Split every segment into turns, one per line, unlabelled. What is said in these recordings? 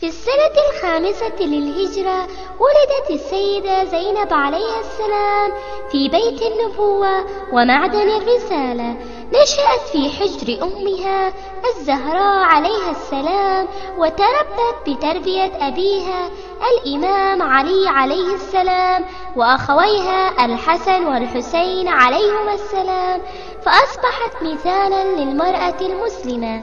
في السنة الخامسة للهجرة ولدت السيدة زينب عليها السلام في بيت النبوة ومعدن الرسالة نشأت في حجر أمها الزهراء عليها السلام وتربت بتربية أبيها الإمام علي عليه السلام وأخويها الحسن والحسين عليهما السلام فأصبحت مثالا للمرأة المسلمة.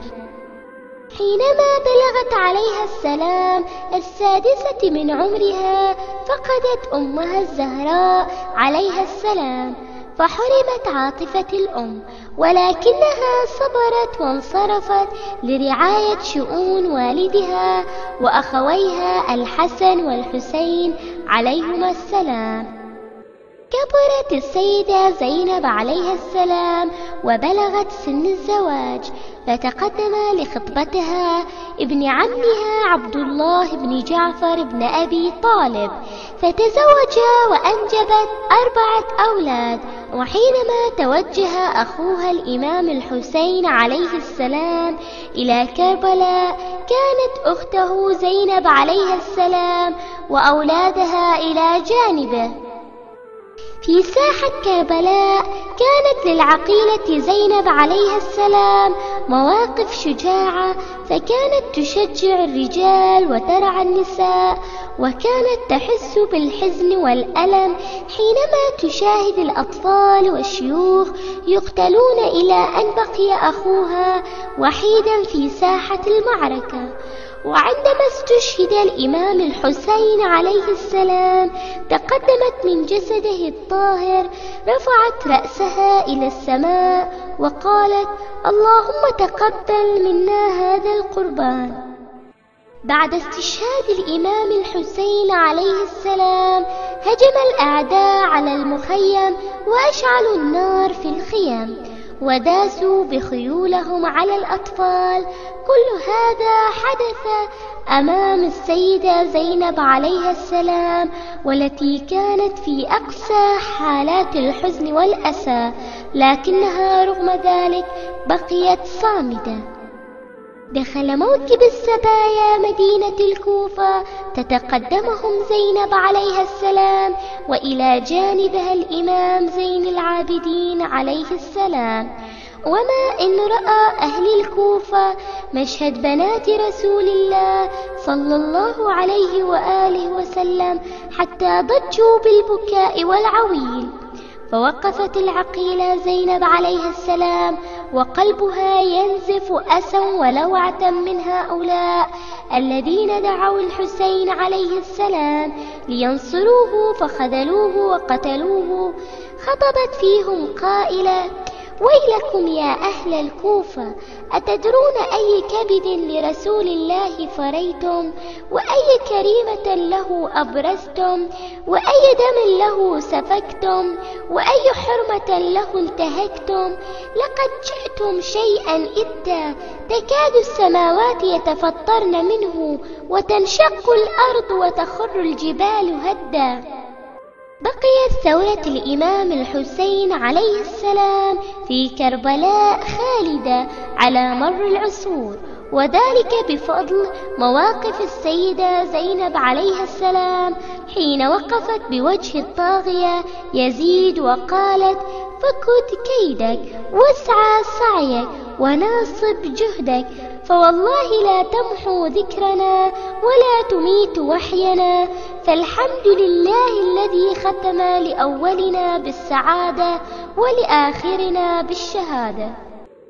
حينما بلغت عليها السلام السادسة من عمرها فقدت أمها الزهراء عليها السلام فحرمت عاطفة الأم ولكنها صبرت وانصرفت لرعاية شؤون والدها وأخويها الحسن والحسين عليهما السلام. كبرت السيدة زينب عليها السلام وبلغت سن الزواج. فتقدم لخطبتها ابن عمها عبد الله بن جعفر بن أبي طالب فتزوجا وأنجبت أربعة أولاد وحينما توجه أخوها الإمام الحسين عليه السلام إلى كربلاء كانت أخته زينب عليها السلام وأولادها إلى جانبه. في ساحة كربلاء كانت للعقيلة زينب عليها السلام مواقف شجاعة فكانت تشجع الرجال وترعى النساء وكانت تحس بالحزن والألم حينما تشاهد الأطفال والشيوخ يقتلون إلى أن بقي أخوها وحيدا في ساحة المعركة. وعندما استشهد الإمام الحسين عليه السلام تقدمت من جسده الطاهر رفعت رأسها إلى السماء وقالت اللهم تقبل منا هذا القربان. بعد استشهاد الإمام الحسين عليه السلام هجم الأعداء على المخيم وأشعلوا النار في الخيام. وداسوا بخيولهم على الأطفال. كل هذا حدث أمام السيدة زينب عليها السلام والتي كانت في أقسى حالات الحزن والأسى لكنها رغم ذلك بقيت صامدة دخل موكب السبايا مدينة الكوفة. تتقدمهم زينب عليها السلام وإلى جانبها الإمام زين العابدين عليه السلام. وما إن رأى أهل الكوفة مشهد بنات رسول الله صلى الله عليه وآله وسلم حتى ضجوا بالبكاء والعويل. فوقفت العقيلة زينب عليها السلام وقلبها ينزف أسا ولوعة من هؤلاء الذين دعوا الحسين عليه السلام لينصروه فخذلوه وقتلوه خطبت فيهم قائلة ويلكم يا أهل الكوفة أتدرون أي كبد لرسول الله فريتم؟ وأي كريمة له أبرزتم؟ وأي دم له سفكتم؟ وأي حرمة له انتهكتم؟ لقد جئتم شيئا إدا تكاد السماوات يتفطرن منه وتنشق الأرض وتخر الجبال هدا بقيت ثورة الإمام الحسين عليه السلام في كربلاء خالدة على مر العصور وذلك بفضل مواقف السيدة زينب عليها السلام حين وقفت بوجه الطاغية يزيد وقالت فكد كيدك واسعى سعيك وناصب جهدك فوالله لا تمحو ذكرنا ولا تميت وحينا فالحمد لله الذي ختم لأولنا بالسعادة ولآخرنا بالشهادة.